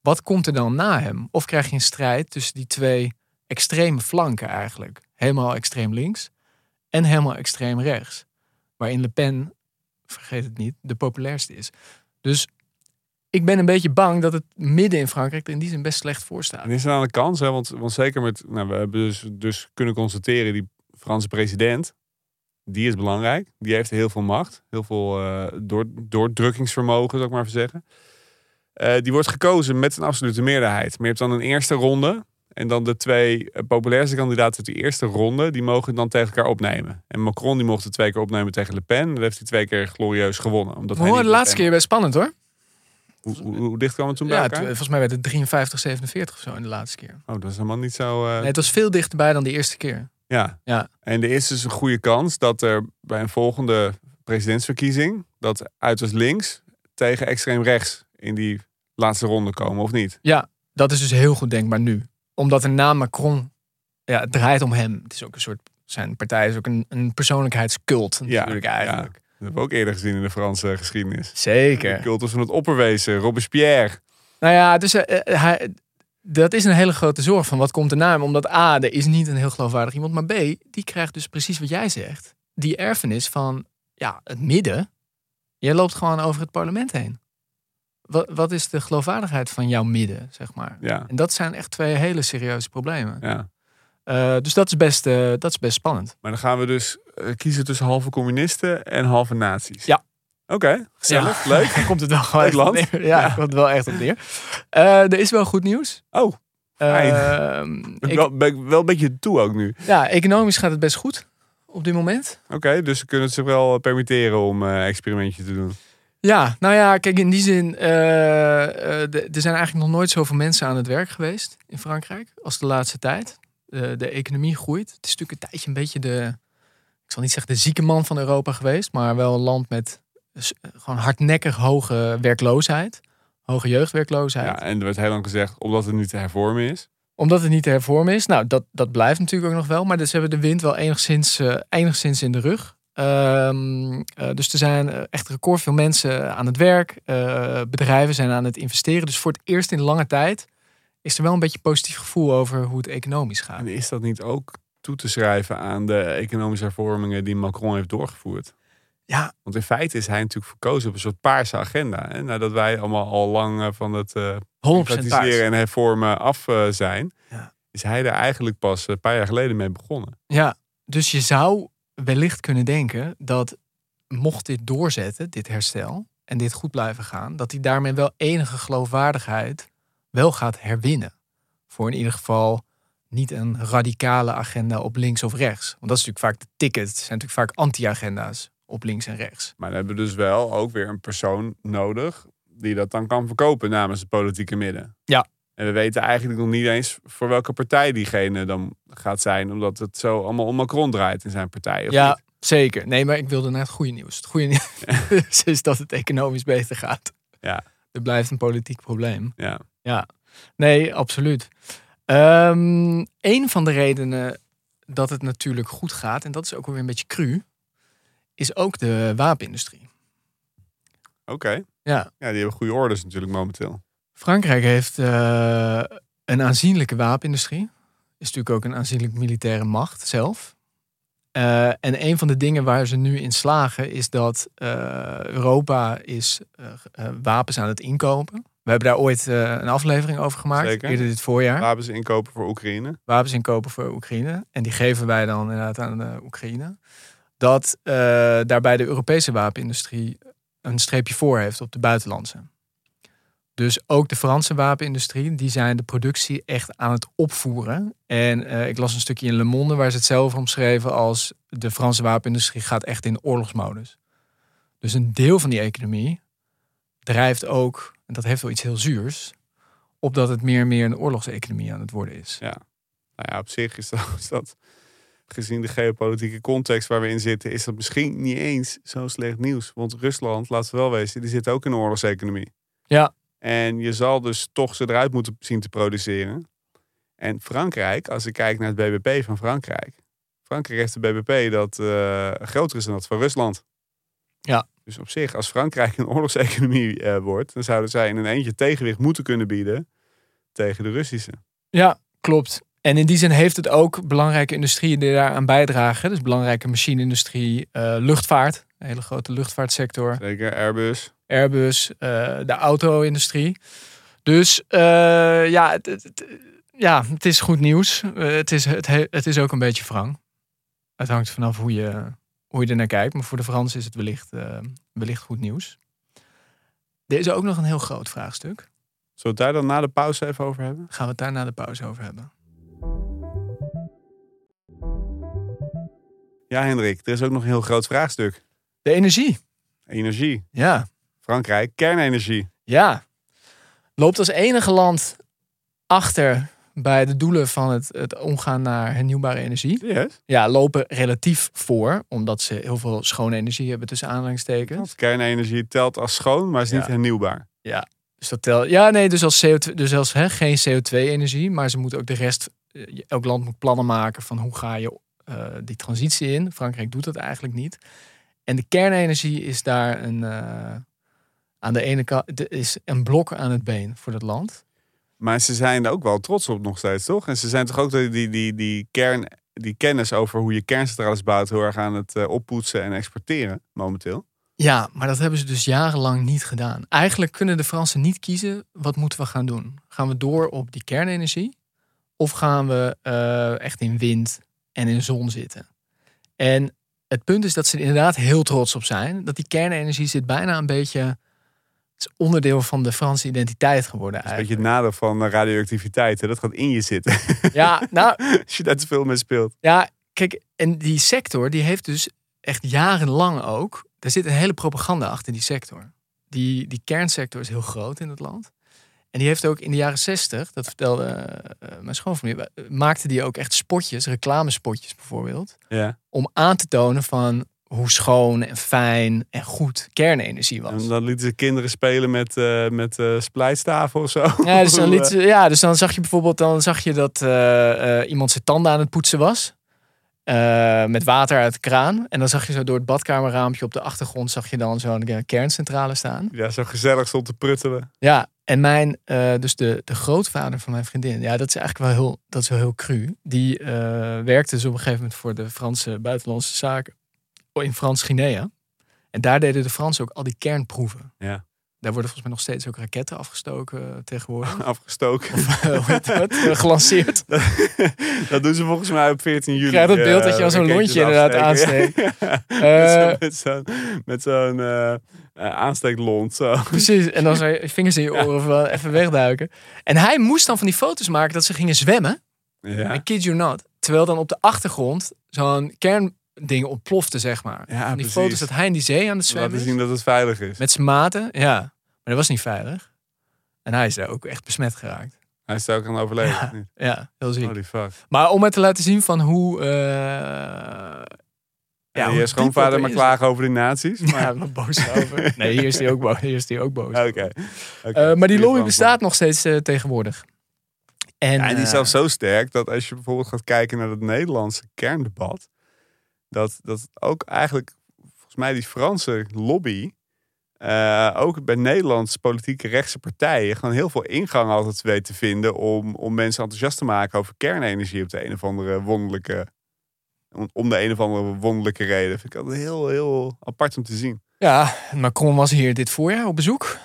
wat komt er dan na hem? Of krijg je een strijd tussen die twee extreme flanken eigenlijk? Helemaal extreem links en helemaal extreem rechts. Waarin Le Pen, vergeet het niet, de populairste is. Dus ik ben een beetje bang dat het midden in Frankrijk er in die zin best slecht voor staat. En is er dan een kans, hè? Want, want zeker met, nou, we hebben dus, dus kunnen constateren, die Franse president, die is belangrijk. Die heeft heel veel macht, heel veel eh, door, doordrukkingsvermogen, zou ik maar even zeggen. Eh, die wordt gekozen met een absolute meerderheid. Maar je hebt dan een eerste ronde. En dan de twee eh, populairste kandidaten uit die eerste ronde, die mogen dan tegen elkaar opnemen. En Macron die mocht het twee keer opnemen tegen Le Pen. Dat heeft hij twee keer glorieus gewonnen. Omdat hij de laatste keer best spannend hoor. Hoe, hoe, hoe dicht kwam het toen bij Ja, elkaar? het- volgens mij werd het 53, 47 of zo in de laatste keer. Oh, dat is helemaal niet zo... Nee, het was veel dichterbij dan de eerste keer. Ja. Ja. En er is dus een goede kans dat er bij een volgende presidentsverkiezing dat uiterst links tegen extreem rechts in die laatste ronde komen, of niet? Ja, dat is dus heel goed denkbaar nu. Omdat er na Macron, ja, het draait om hem. Het is ook een soort, zijn partij is ook een, een persoonlijkheidscult natuurlijk eigenlijk. Dat hebben we ook eerder gezien in de Franse geschiedenis. De Zeker. cultus van het opperwezen, Robespierre. Nou ja, dus hij, dat is een hele grote zorg van wat komt er na hem. Omdat A, er is niet een heel geloofwaardig iemand. Maar B, die krijgt dus precies wat jij zegt. Die erfenis van ja, het midden. Jij loopt gewoon over het parlement heen. Wat, wat is de geloofwaardigheid van jouw midden, zeg maar? Ja, En dat zijn echt twee hele serieuze problemen. ja. Eh, dus dat is, best, eh, dat is best spannend. Maar dan gaan we dus eh, kiezen tussen halve communisten en halve nazi's. Ja. Oké, gezellig, Ja. leuk. Daar komt het wel op land. Ja, Ja. komt het wel echt op neer. Eh, er is wel goed nieuws. Oh, fijn. Ehm, ben, ik- wel, ben ik wel een beetje toe ook nu. ja, economisch gaat het best goed op dit moment. Oké, dus ze kunnen het zich wel permitteren om een experimentje te doen. Ja, nou ja, kijk, in die zin, eh, eh, de- er zijn eigenlijk nog nooit zoveel mensen aan het werk geweest in Frankrijk als de laatste tijd. De, de economie groeit. Het is natuurlijk een tijdje een beetje de, ik zal niet zeggen de zieke man van Europa geweest, maar wel een land met gewoon hardnekkig hoge werkloosheid, hoge jeugdwerkloosheid. Ja, en er werd heel lang gezegd, omdat het niet te hervormen is. Omdat het niet te hervormen is. Nou, dat, dat blijft natuurlijk ook nog wel. Maar dus hebben de wind wel enigszins, eh, enigszins in de rug. Ehm, eh, dus er zijn eh, echt record veel mensen aan het werk. Bedrijven zijn aan het investeren. Dus voor het eerst in lange tijd is er wel een beetje positief gevoel over hoe het economisch gaat. En is dat niet ook toe te schrijven aan de economische hervormingen die Macron heeft doorgevoerd? Ja, Want in feite is hij natuurlijk verkozen op een soort paarse agenda. Hè? Nadat wij allemaal al lang eh, van het 100% privatiseren paars. en hervormen af eh, zijn, Ja. is hij er eigenlijk pas een paar jaar geleden mee begonnen. Ja, dus je zou wellicht kunnen denken dat mocht dit doorzetten, dit herstel, en dit goed blijven gaan, dat hij daarmee wel enige geloofwaardigheid wel gaat herwinnen. Voor in ieder geval niet een radicale agenda op links of rechts. Want dat is natuurlijk vaak de ticket. Het zijn natuurlijk vaak anti-agenda's op links en rechts. Maar dan hebben we dus wel ook weer een persoon nodig die dat dan kan verkopen namens het politieke midden. En we weten eigenlijk nog niet eens voor welke partij diegene dan gaat zijn. Omdat het zo allemaal om Macron draait in zijn partij. of Ja, niet? zeker. Nee, maar ik wilde naar het goede nieuws. Het goede nieuws is dat het economisch beter gaat. Ja. Er blijft een politiek probleem. Ja. Nee, absoluut. Ehm een van de redenen dat het natuurlijk goed gaat, en dat is ook alweer een beetje cru, is ook de wapenindustrie. Oké. Ja, Ja, die hebben goede orders natuurlijk momenteel. Frankrijk heeft eh, een aanzienlijke wapenindustrie. Is natuurlijk ook een aanzienlijk militaire macht zelf. Eh, en een van de dingen waar ze nu in slagen is dat eh, Europa is wapens aan het inkopen. We hebben daar ooit een aflevering over gemaakt, Zeker. eerder dit voorjaar. Wapens inkopen voor Oekraïne. wapens inkopen voor Oekraïne. En die geven wij dan inderdaad aan de Oekraïne. Dat eh, daarbij de Europese wapenindustrie een streepje voor heeft op de buitenlandse. Dus ook de Franse wapenindustrie, die zijn de productie echt aan het opvoeren. En eh, ik las een stukje in Le Monde waar ze het zelf omschreven als de Franse wapenindustrie gaat echt in oorlogsmodus. Dus een deel van die economie drijft ook, en dat heeft wel iets heel zuurs, op dat het meer en meer een oorlogseconomie aan het worden is. Nou ja, op zich is dat, is dat, gezien de geopolitieke context waar we in zitten, is dat misschien niet eens zo slecht nieuws. Want Rusland, laten we wel wezen, die zit ook in een oorlogseconomie. Ja. En je zal dus toch ze eruit moeten zien te produceren. En Frankrijk, als ik kijk naar het BBP van Frankrijk. Frankrijk heeft een BBP dat eh, groter is dan dat van Rusland. Ja. Dus op zich, als Frankrijk een oorlogseconomie eh, wordt, dan zouden zij in een eentje tegenwicht moeten kunnen bieden tegen de Russische. Ja, klopt. En in die zin heeft het ook belangrijke industrieën die daaraan bijdragen. Dus belangrijke machine-industrie, eh, luchtvaart, een hele grote luchtvaartsector, Zeker Airbus. Airbus, eh, de auto-industrie. Dus eh, ja, het, ja, het is goed nieuws. Het, is, het, he- het is ook een beetje wrang. Het hangt vanaf hoe je, hoe je er naar kijkt. Maar voor de Fransen is het wellicht, wellicht goed nieuws. Er is ook nog een heel groot vraagstuk. Zullen we het daar dan na de pauze even over hebben? Gaan we het daar na de pauze over hebben. Ja, Hendrik, er is ook nog een heel groot vraagstuk. De energie. Energie. Ja, Frankrijk, kernenergie. ja. Loopt als enige land achter bij de doelen van het, het omgaan naar hernieuwbare energie. Yes. Ja, lopen relatief voor, omdat ze heel veel schone energie hebben tussen aanhalingstekens. Kernenergie telt als schoon, maar is niet Ja. hernieuwbaar. Dus dat tel, ja, nee, dus als CO2, dus als hè, geen CO2-energie, maar ze moeten ook de rest, eh, elk land moet plannen maken van hoe ga je eh, die transitie in. Frankrijk doet dat eigenlijk niet. En de kernenergie is daar een, eh, aan de ene kant, is een blok aan het been voor dat land. Maar ze zijn er ook wel trots op nog steeds, toch? En ze zijn toch ook die, die, die, die, kern, die kennis over hoe je kerncentrales bouwt heel erg aan het eh, oppoetsen en exporteren momenteel. Ja, maar dat hebben ze dus jarenlang niet gedaan. Eigenlijk kunnen de Fransen niet kiezen, wat moeten we gaan doen? Gaan we door op die kernenergie? Of gaan we echt in wind en in zon zitten? En het punt is dat ze er inderdaad heel trots op zijn. Dat die kernenergie zit bijna een beetje... Is onderdeel van de Franse identiteit geworden Dat is een beetje eigenlijk. het nadeel van eh, radioactiviteit. Hè? Dat gaat in je zitten Ja, nou, als je daar te veel mee speelt. Ja, kijk, en die sector die heeft dus echt jarenlang ook. Er zit een hele propaganda achter die sector. Die, die kernsector is heel groot in het land. En die heeft ook in de jaren zestig, dat vertelde eh, mijn schoonfamilie, maakte die ook echt spotjes, reclamespotjes bijvoorbeeld, Ja. om aan te tonen van hoe schoon en fijn en goed kernenergie was. En dan lieten ze kinderen spelen met, eh met splijtstaven of zo. Ja, dus dan, Hoe, liet ze- ja, dus dan zag je bijvoorbeeld dan zag je dat iemand zijn tanden aan het poetsen was. met water uit de kraan. En dan zag je zo door het badkamerraampje op de achtergrond... zag je dan zo'n kerncentrale staan. Ja, zo gezellig stond te pruttelen. Ja, en mijn, eh, dus de, de grootvader van mijn vriendin... ja, dat is eigenlijk wel heel, dat is wel heel cru. Die eh, werkte dus op een gegeven moment voor de Franse buitenlandse zaken... in Frans-Guinea. En daar deden de Fransen ook al die kernproeven. Ja. Daar worden volgens mij nog steeds ook raketten afgestoken eh, tegenwoordig. Afgestoken. Hoe heet dat? Gelanceerd. dat doen ze volgens mij op 14 juli. Krijg dat beeld dat je al zo'n lontje inderdaad afsteken. Eh, met zo'n met zo'n eh, eh, aansteeklont. Zo. Precies, en dan zou je fingers in je oren van even wegduiken. En hij moest dan van die foto's maken dat ze gingen zwemmen. Ja. I kid you not. Terwijl dan op de achtergrond zo'n kernding ontplofte, zeg maar. Ja, die precies. foto's dat hij in die zee aan het zwemmen Laten zien dat het veilig is. Met zijn maten, ja. Maar dat was niet veilig. En hij is daar ook echt besmet geraakt. Hij is er ook aan overleden. Ja. Ja, heel ziek. Holy fuck. Maar om het te laten zien van hoe... eh Ja, je schoonvader maar klagen over die nazi's. Maar... Ja, maar boos over. Nee, hier is hij ook boos. Hier is hij ook boos. Oké. Eh, maar die lobby bestaat nog steeds eh, tegenwoordig. En, Ja, en die is eh, zelfs zo sterk dat als je bijvoorbeeld gaat kijken naar het Nederlandse kerndebat, dat, dat ook eigenlijk, volgens mij, die Franse lobby, ook bij Nederlandse politieke rechtse partijen, gewoon heel veel ingang altijd weet te vinden om, om mensen enthousiast te maken over kernenergie op de een of andere wonderlijke, om, om de een of andere wonderlijke reden. Vind ik altijd heel, heel apart om te zien. Ja, Macron was hier dit voorjaar op bezoek.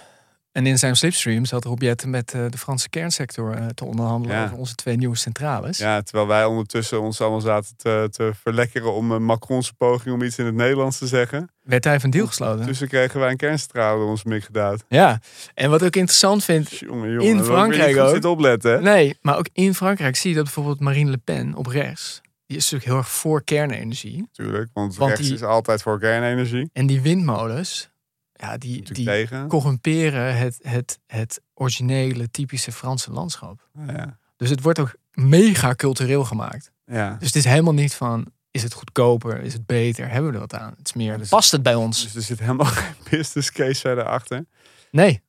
En in zijn slipstream zat Rob Jetten met eh, de Franse kernsector eh, te onderhandelen Ja. over onze twee nieuwe centrales. Ja, terwijl wij ondertussen ons allemaal zaten te, te verlekkeren om een Macronse poging om iets in het Nederlands te zeggen. Werd hij van deal gesloten. Tussen kregen wij een kerncentrale door ons mik gedaan. Ja, en wat ik interessant vind, Jongen, jongen. In dat Frankrijk ook. zitten opletten, nee, maar ook in Frankrijk zie je dat bijvoorbeeld Marine Le Pen op rechts, die is natuurlijk heel erg voor kernenergie. Tuurlijk, want, Want rechts die- is altijd voor kernenergie. En die windmolens, ja, die, die tegen. corrumperen het, het, het originele, typische Franse landschap. Ja. Dus het wordt ook mega cultureel gemaakt. ja. Dus het is helemaal niet van, is het goedkoper, is het beter, hebben we er wat aan? Het is meer, dus- past het bij ons? Dus er zit helemaal geen business case verder achter. Nee.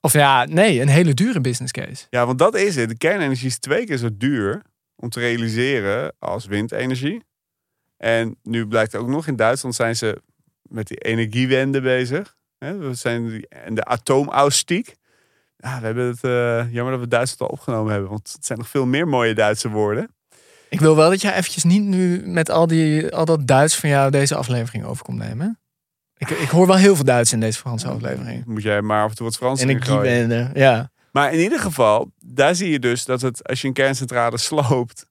Of ja, nee, een hele dure business case. Ja, want dat is het. De kernenergie is twee keer zo duur om te realiseren als windenergie. En nu blijkt ook nog in Duitsland zijn ze met die energiewende bezig. We zijn die, en de atoomaustiek. Ja, we hebben het eh, jammer dat we Duitsland al opgenomen hebben, want het zijn nog veel meer mooie Duitse woorden. Ik wil wel dat jij eventjes niet nu met al, die, al dat Duits van jou deze aflevering over komt nemen. Ik, ik hoor wel heel veel Duits in deze Franse aflevering. Moet jij maar af en toe wat Frans in gooien. Ja. Maar in ieder geval, daar zie je dus dat het, als je een kerncentrale sloopt,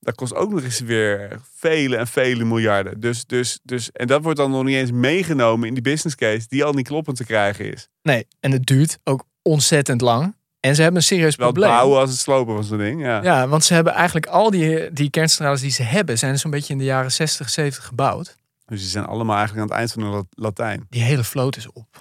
dat kost ook nog eens weer vele en vele miljarden. Dus, dus, dus, en dat wordt dan nog niet eens meegenomen in die business case, die al niet kloppend te krijgen is. Nee, en het duurt ook ontzettend lang. En ze hebben een serieus Wel probleem. bouwen als het slopen van zo'n ding. Ja. Ja, want ze hebben eigenlijk al die, die kerncentrales die ze hebben, zijn zo'n beetje in de jaren 60, 70 gebouwd. Dus die zijn allemaal eigenlijk aan het eind van de Lat- Latijn. Die hele vloot is op.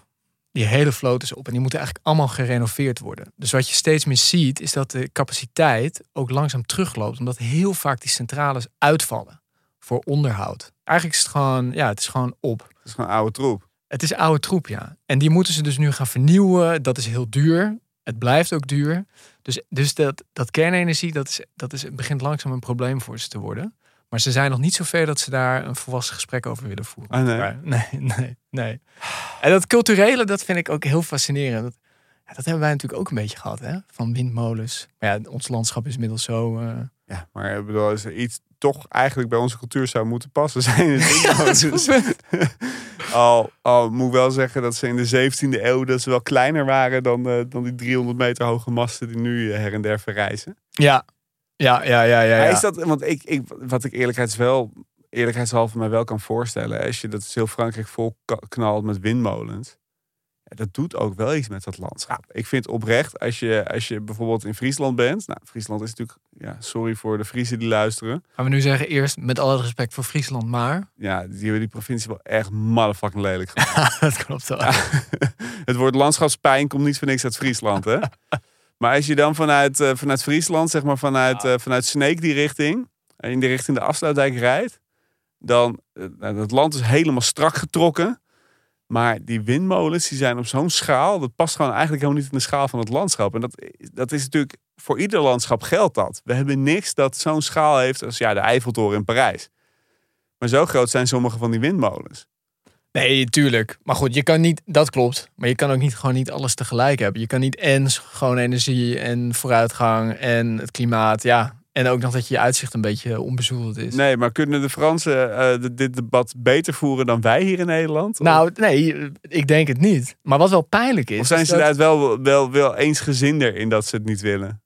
Die hele vloot is op. En die moeten eigenlijk allemaal gerenoveerd worden. Dus wat je steeds meer ziet, is dat de capaciteit ook langzaam terugloopt. Omdat heel vaak die centrales uitvallen voor onderhoud. Eigenlijk is het gewoon, ja, het is gewoon op. Dat is gewoon oude troep. Het is oude troep, ja. En die moeten ze dus nu gaan vernieuwen. Dat is heel duur. Het blijft ook duur. Dus, dus dat, dat kernenergie, dat, is, dat is, het begint langzaam een probleem voor ze te worden. Maar ze zijn nog niet zo ver dat ze daar een volwassen gesprek over willen voeren. Ah, nee. Maar nee, nee, nee. En dat culturele, dat vind ik ook heel fascinerend. Dat, ja, dat hebben wij natuurlijk ook een beetje gehad, hè? Van windmolens. Maar ja, ons landschap is inmiddels zo... eh, Ja, maar ik bedoel, als er iets toch eigenlijk bij onze cultuur zou moeten passen, zijn het windmolens. al, al moet ik wel zeggen dat ze in de 17e eeuw dat ze wel kleiner waren dan, eh, dan die 300 meter hoge masten die nu eh, her en der verrijzen. ja. Ja, ja, ja, ja. Ja. is dat, want ik, ik, wat ik eerlijkheidshalve mij wel kan voorstellen, als je dat heel Frankrijk vol knalt met windmolens, dat doet ook wel iets met dat landschap. Ik vind oprecht, als je, als je bijvoorbeeld in Friesland bent, nou, Friesland is natuurlijk, ja, sorry voor de Friesen die luisteren, Gaan we nu zeggen, eerst met alle respect voor Friesland, maar... ja, die hebben die provincie wel echt motherfucking lelijk gemaakt. dat klopt wel. Het woord landschapspijn komt niet voor niks uit Friesland, hè? Maar als je dan vanuit, eh, vanuit Friesland, zeg maar vanuit, eh, vanuit Sneek die richting, eh, in de richting de Afsluitdijk rijdt, dan, eh, nou, het land is helemaal strak getrokken. Maar die windmolens, die zijn op zo'n schaal, dat past gewoon eigenlijk helemaal niet in de schaal van het landschap. En dat, dat is natuurlijk, voor ieder landschap geldt dat. We hebben niks dat zo'n schaal heeft als ja, de Eiffeltoren in Parijs. Maar zo groot zijn sommige van die windmolens. Nee, tuurlijk. Maar goed, je kan niet, dat klopt. Maar je kan ook niet gewoon niet alles tegelijk hebben. Je kan niet en schone energie en vooruitgang en het klimaat. Ja. En ook nog dat je uitzicht een beetje onbezoedeld is. Nee, maar kunnen de Fransen eh, dit debat beter voeren dan wij hier in Nederland? Of- Nou, nee, ik denk het niet. Maar wat wel pijnlijk is. of zijn is ze dat- daar wel, wel, wel eensgezinder in dat ze het niet willen?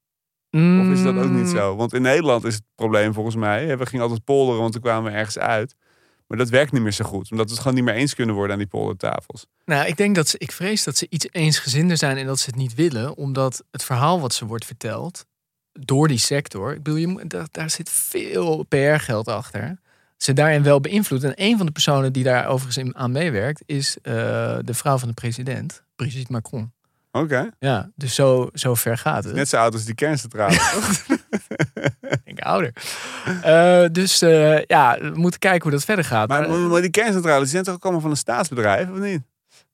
Of is dat ook niet Mm, zo? Want in Nederland is het probleem volgens mij. We gingen altijd polderen, want toen kwamen we ergens uit. Maar dat werkt niet meer zo goed. Omdat we het gewoon niet meer eens kunnen worden aan die poldertafels. Nou, ik denk dat ze, ik vrees dat ze iets eensgezinder zijn en dat ze het niet willen, omdat het verhaal wat ze wordt verteld door die sector, ik bedoel, je, daar, zit veel PR-geld achter, ze daarin wel beïnvloedt. En een van de personen die daar overigens aan meewerkt, is eh, de vrouw van de president, Brigitte Macron. Oké. Ja, dus zo, zo ver gaat het. Net zo oud als die kerncentrale. Ik denk ouder. Eh, dus eh, ja, we moeten kijken hoe dat verder gaat. maar, Maar, maar die kerncentrales die zijn toch ook allemaal van een staatsbedrijf, of niet?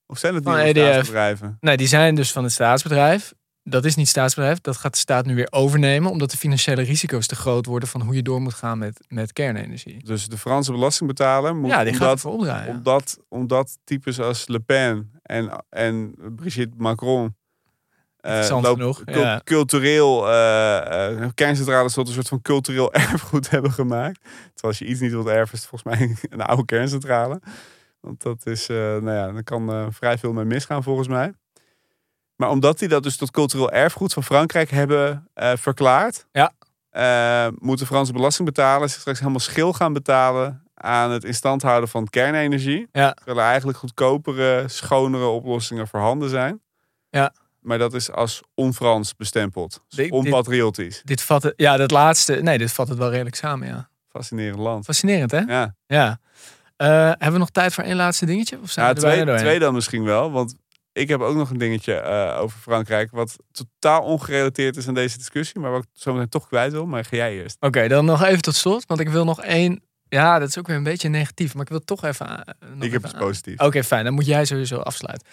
Of zijn het niet Van staatsbedrijven? nee, die zijn dus van het staatsbedrijf. Dat is niet staatsbedrijf. Dat gaat de staat nu weer overnemen. Omdat de financiële risico's te groot worden van hoe je door moet gaan met, met kernenergie. Dus de Franse belastingbetaler moet Ja, die gaat omdat, opdraaien. omdat, omdat types als Le Pen en, en Brigitte Macron Interessant loop- ja. cultureel uh, kerncentrales tot een soort van cultureel erfgoed hebben gemaakt. Terwijl als je iets niet wilt erven, is het volgens mij een oude kerncentrale. Want dat is, nou ja, daar kan vrij veel mee misgaan volgens mij. Maar omdat die dat dus tot cultureel erfgoed van Frankrijk hebben eh, verklaard, Ja. eh, moeten Franse belastingbetalers straks helemaal schil gaan betalen aan het instand houden van kernenergie. Ja. Terwijl er eigenlijk goedkopere, schonere oplossingen voorhanden zijn. Ja. Maar dat is als on-Frans bestempeld. Dus Dit- dit- onpatriotisch. Dit vat het, ja, dat laatste. Nee, dit vat het wel redelijk samen, ja. Fascinerend land. Fascinerend, hè? Ja, Ja. Eh, hebben we nog tijd voor één laatste dingetje? Of zijn ja we er bijna twee, twee dan misschien wel. Want ik heb ook nog een dingetje eh, over Frankrijk. Wat totaal ongerelateerd is aan deze discussie. Maar wat ik zo meteen toch kwijt wil. Maar ga jij eerst. Oké, dan nog even tot slot. Want ik wil nog één... Ja, dat is ook weer een beetje negatief. Maar ik wil toch even... nog ik heb aan- positiefs. Oké, fijn. Dan moet jij sowieso afsluiten.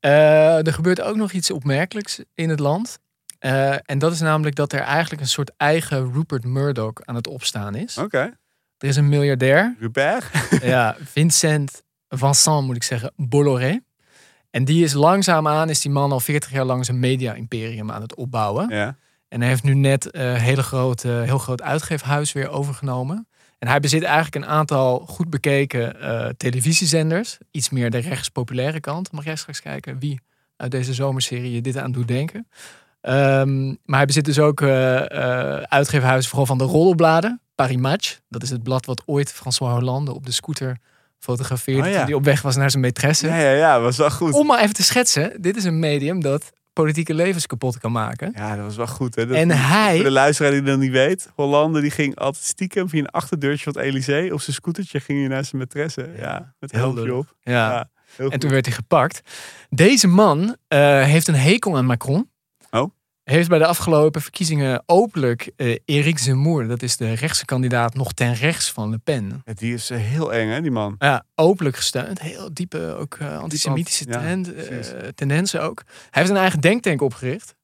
Eh, er gebeurt ook nog iets opmerkelijks in het land. Eh, en dat is namelijk dat er eigenlijk een soort eigen Rupert Murdoch aan het opstaan is. Oké. Er is een miljardair, Rupert? ja, Vincent Vincent moet ik zeggen, Bolloré. En die is langzaamaan, is die man al 40 jaar lang zijn media-imperium aan het opbouwen. ja. En hij heeft nu net een hele grote, heel groot uitgeefhuis weer overgenomen. En hij bezit eigenlijk een aantal goed bekeken eh, televisiezenders. Iets meer de rechtspopulaire kant. Mag jij straks kijken wie uit deze zomerserie je dit aan doet denken. Ehm, maar hij bezit dus ook eh eh, uitgeefhuizen vooral van de roddelbladen. Paris Match. Dat is het blad wat ooit François Hollande op de scooter fotografeerde. Oh ja. Hij op weg was naar zijn maîtresse. Ja, ja, ja. Was wel goed. Om maar even te schetsen. Dit is een medium dat politieke levens kapot kan maken. Ja, dat was wel goed. Hè? Dat, En hij- Voor de luisteraar die dat niet weet. Hollande die ging altijd stiekem via een achterdeurtje van het Elysée. Op zijn scootertje ging hij naar zijn maîtresse. Ja, met lullig. op. Ja. Ja, En toen werd hij gepakt. Deze man eh, heeft een hekel aan Macron. Heeft bij de afgelopen verkiezingen openlijk eh Eric Zemmour, dat is de rechtse kandidaat, nog ten rechts van Le Pen. Ja, die is eh, heel eng, hè, die man. Ja, openlijk gesteund. Heel diepe, ook eh, antisemitische trend, tendensen ook. Hij heeft een eigen denktank opgericht.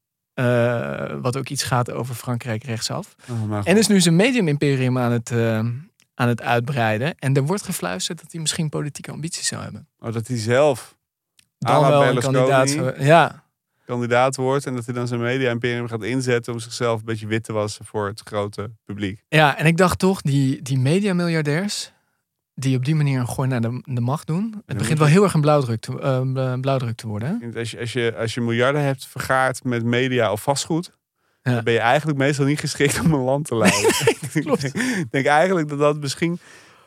wat ook iets gaat over Frankrijk rechtsaf. Oh, En is nu zijn medium-imperium aan het, aan het uitbreiden. En er wordt gefluisterd dat hij misschien politieke ambities zou hebben. oh, dat hij zelf Dan wel een kandidaat. Ja, kandidaat wordt. En dat hij dan zijn media-imperium gaat inzetten om zichzelf een beetje wit te wassen voor het grote publiek. Ja, en ik dacht toch, die, die mediamiljardairs, die op die manier een gooi naar de, de macht doen. Het begint wel heel erg een blauwdruk te, eh, blauwdruk te worden. hè? Als je, als, je, als je miljarden hebt vergaard met media of vastgoed, Ja. dan ben je eigenlijk meestal niet geschikt om een land te leiden. ik denk eigenlijk dat dat misschien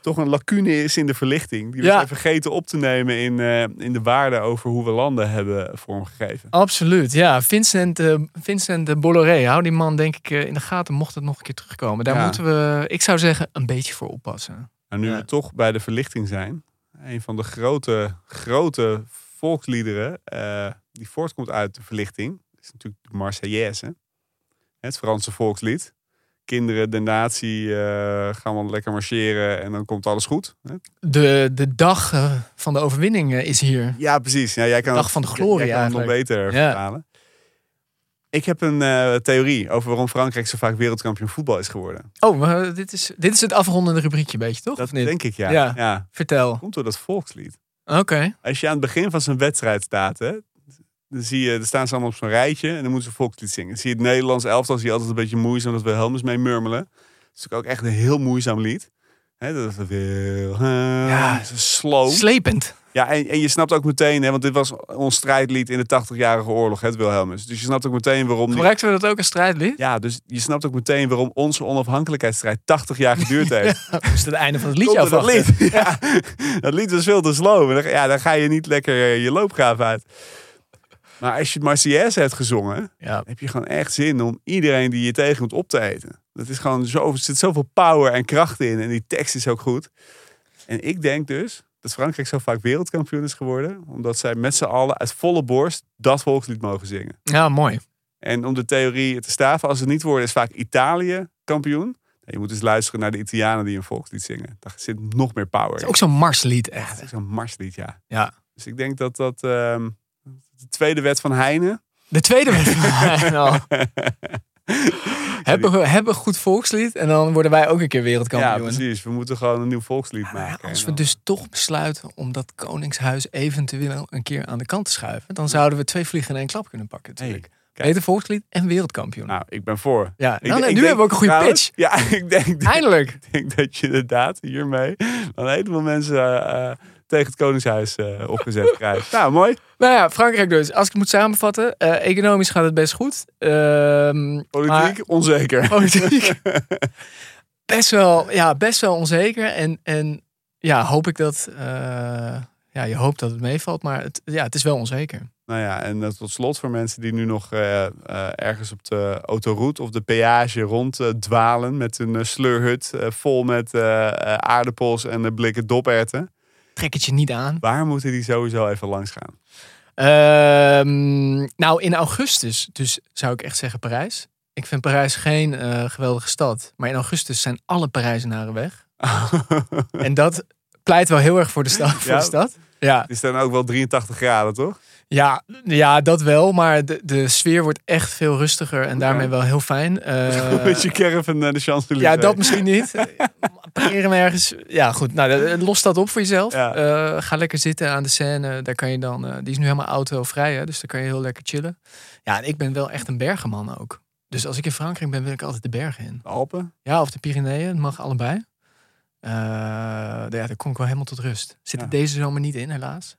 toch een lacune is in de verlichting. Die we Ja. zijn vergeten op te nemen in, eh, in de waarde over hoe we landen hebben vormgegeven. Absoluut, ja. Vincent, eh, Vincent de Bolloré, hou die man denk ik eh, in de gaten mocht het nog een keer terugkomen. Daar Ja. moeten we, ik zou zeggen, een beetje voor oppassen. Nou, nu Ja. we toch bij de verlichting zijn. Een van de grote, grote volksliederen eh, die voortkomt uit de verlichting. is natuurlijk de Marseillaise. Het Franse volkslied. Kinderen, de natie, eh, gaan we lekker marcheren en dan komt alles goed. De, de dag eh, van de overwinning eh, is hier. Ja, precies. Ja, jij kan Dag het- van de glorie jij kan nog beter Ja. vertalen. Ik heb een theorie over waarom Frankrijk zo vaak wereldkampioen voetbal is geworden. Oh, maar dit is, dit is het afrondende rubriekje, beetje toch? Dat denk ik, ja. Ja. ja. Vertel. Komt door dat volkslied. Oké. Als je aan het begin van zo'n wedstrijd staat, hè, dan zie je, dan staan ze allemaal op zo'n rijtje en dan moeten ze volkslied zingen. Dan zie je het Nederlands elftal, zie je altijd een beetje moeizaam dat we Helmers mee murmelen. Dat is ook echt een heel moeizaam lied. Hè, dat is Wilhelm, Ja. slow. Slepend. Ja, en, en je snapt ook meteen, hè, want dit was ons strijdlied in de 80-jarige oorlog, het Wilhelmus. Dus je snapt ook meteen waarom... die- Gebruikten we dat ook als strijdlied? ja, dus je snapt ook meteen waarom onze onafhankelijkheidsstrijd 80 jaar geduurd heeft. Dat is het einde van het liedje door dat lied. Ja, dat lied was veel te slow. Ja, dan ga je niet lekker eh, je loopgraaf uit. Maar als je het Marseillaise hebt gezongen, Ja. heb je gewoon echt zin om iedereen die je tegenkomt op te eten. Dat is gewoon zo, er zit zoveel power en kracht in en die tekst is ook goed. En ik denk dus dat Frankrijk zo vaak wereldkampioen is geworden. Omdat zij met z'n allen uit volle borst dat volkslied mogen zingen. Ja, mooi. En om de theorie te staven, als het niet worden, is vaak Italië kampioen. Je moet eens luisteren naar de Italianen die een volkslied zingen. Daar zit nog meer power Het is in. ook zo'n marslied, echt. zo'n marslied, ja. Ja. Dus ik denk dat dat ehm, de tweede wet van Heine. De tweede wedstrijd. nou, hebben, we, hebben we goed volkslied en dan worden wij ook een keer Ja, wereldkampioen. precies. We moeten gewoon een nieuw volkslied ja, maken. als we dus toch besluiten om dat Koningshuis eventueel een keer aan de kant te schuiven, dan zouden we twee vliegen in één klap kunnen pakken. Natuurlijk. kijk. Beter volkslied en wereldkampioen. Nou, ik ben voor. ja, Ik- nou, ik nu denk hebben we ook een goede trouwens- pitch. Ja, ik denk, dat- Eindelijk. ik denk dat je inderdaad hiermee een heleboel mensen eh, eh, tegen het Koningshuis eh, opgezet krijgt. Nou, mooi. Nou ja, Frankrijk dus. Als ik het moet samenvatten, eh, economisch gaat het best goed. Ehm, Politiek maar- onzeker. politiek. best, wel, ja, best wel onzeker. En, en ja, hoop ik dat. eh, ja, je hoopt dat het meevalt, maar het, ja, het is wel onzeker. Nou ja, en tot slot voor mensen die nu nog ergens op de autoroute of de peage rond eh, dwalen met een sleurhut vol met aardappels en blikken doperten. Trek het je niet aan. Waar moeten die sowieso even langs gaan? Ehm, nou, in augustus, dus zou ik echt zeggen Parijs. Ik vind Parijs geen eh, geweldige stad. Maar in augustus zijn alle Parijzenaren weg. En dat pleit wel heel erg voor de stad. Voor Ja. de stad. Ja, Het is dan ook wel 83 graden, toch? Ja, ja, dat wel. Maar de, de sfeer wordt echt veel rustiger en daarmee wel heel fijn. Eh, een beetje caravan naar de Champs-Élysées. ja, dat misschien niet. Parkeren we ergens. Ja, goed. Nou, dat- los dat op voor jezelf. Ja. Eh, ga lekker zitten aan de scène. Daar kan je dan. eh, die is nu helemaal autovrij, hè, dus daar kan je heel lekker chillen. Ja, en ik ben wel echt een bergenman ook. Dus als ik in Frankrijk ben, wil ik altijd de bergen in. De Alpen? Ja, of de Pyreneeën, het mag allebei. Eh, ja, daar kom ik wel helemaal tot rust. Zit er deze zomer niet in, helaas.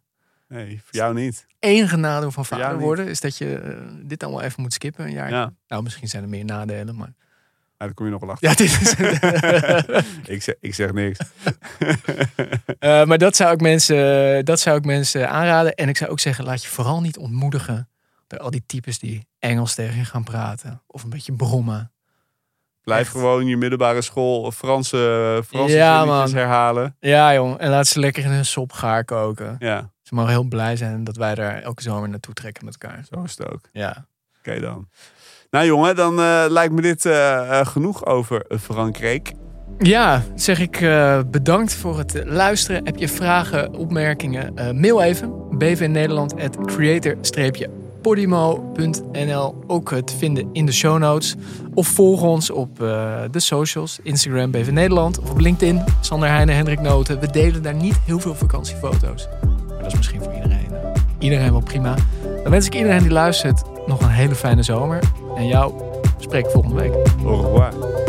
Nee, voor jou niet. Enige nadeel van vader worden is dat je eh, dit allemaal even moet skippen een jaar. Ja. Nou, misschien zijn er meer nadelen, maar. Nou, daar kom je nog wel achter. Ja, dit is. ik, zeg, ik zeg niks. Eh, maar dat zou, ik mensen, dat zou ik mensen aanraden. En ik zou ook zeggen, laat je vooral niet ontmoedigen door al die types die Engels tegen je gaan praten. Of een beetje brommen. Blijf Echt. gewoon je middelbare school Franse, Franse Ja, herhalen. Ja, jong. En laat ze lekker in hun sop gaar koken. Ja, Ze mogen heel blij zijn dat wij daar elke zomer naartoe trekken met elkaar. zo is het ook. Ja. Oké dan. Nou jongen, dan eh, lijkt me dit eh, eh, genoeg over Frankrijk. Ja, zeg ik bedankt voor het luisteren. Heb je vragen, opmerkingen? mail even. bvnederland.creator-podimo.nl Ook te vinden in de show notes. Of volg ons op de socials. Instagram BV Nederland. Of op LinkedIn. Sander Heijnen, Hendrik Noten. We delen daar niet heel veel vakantiefoto's. Dat is misschien voor iedereen. iedereen wel prima. Dan wens ik iedereen die luistert nog een hele fijne zomer. En jou spreek ik volgende week. Au revoir.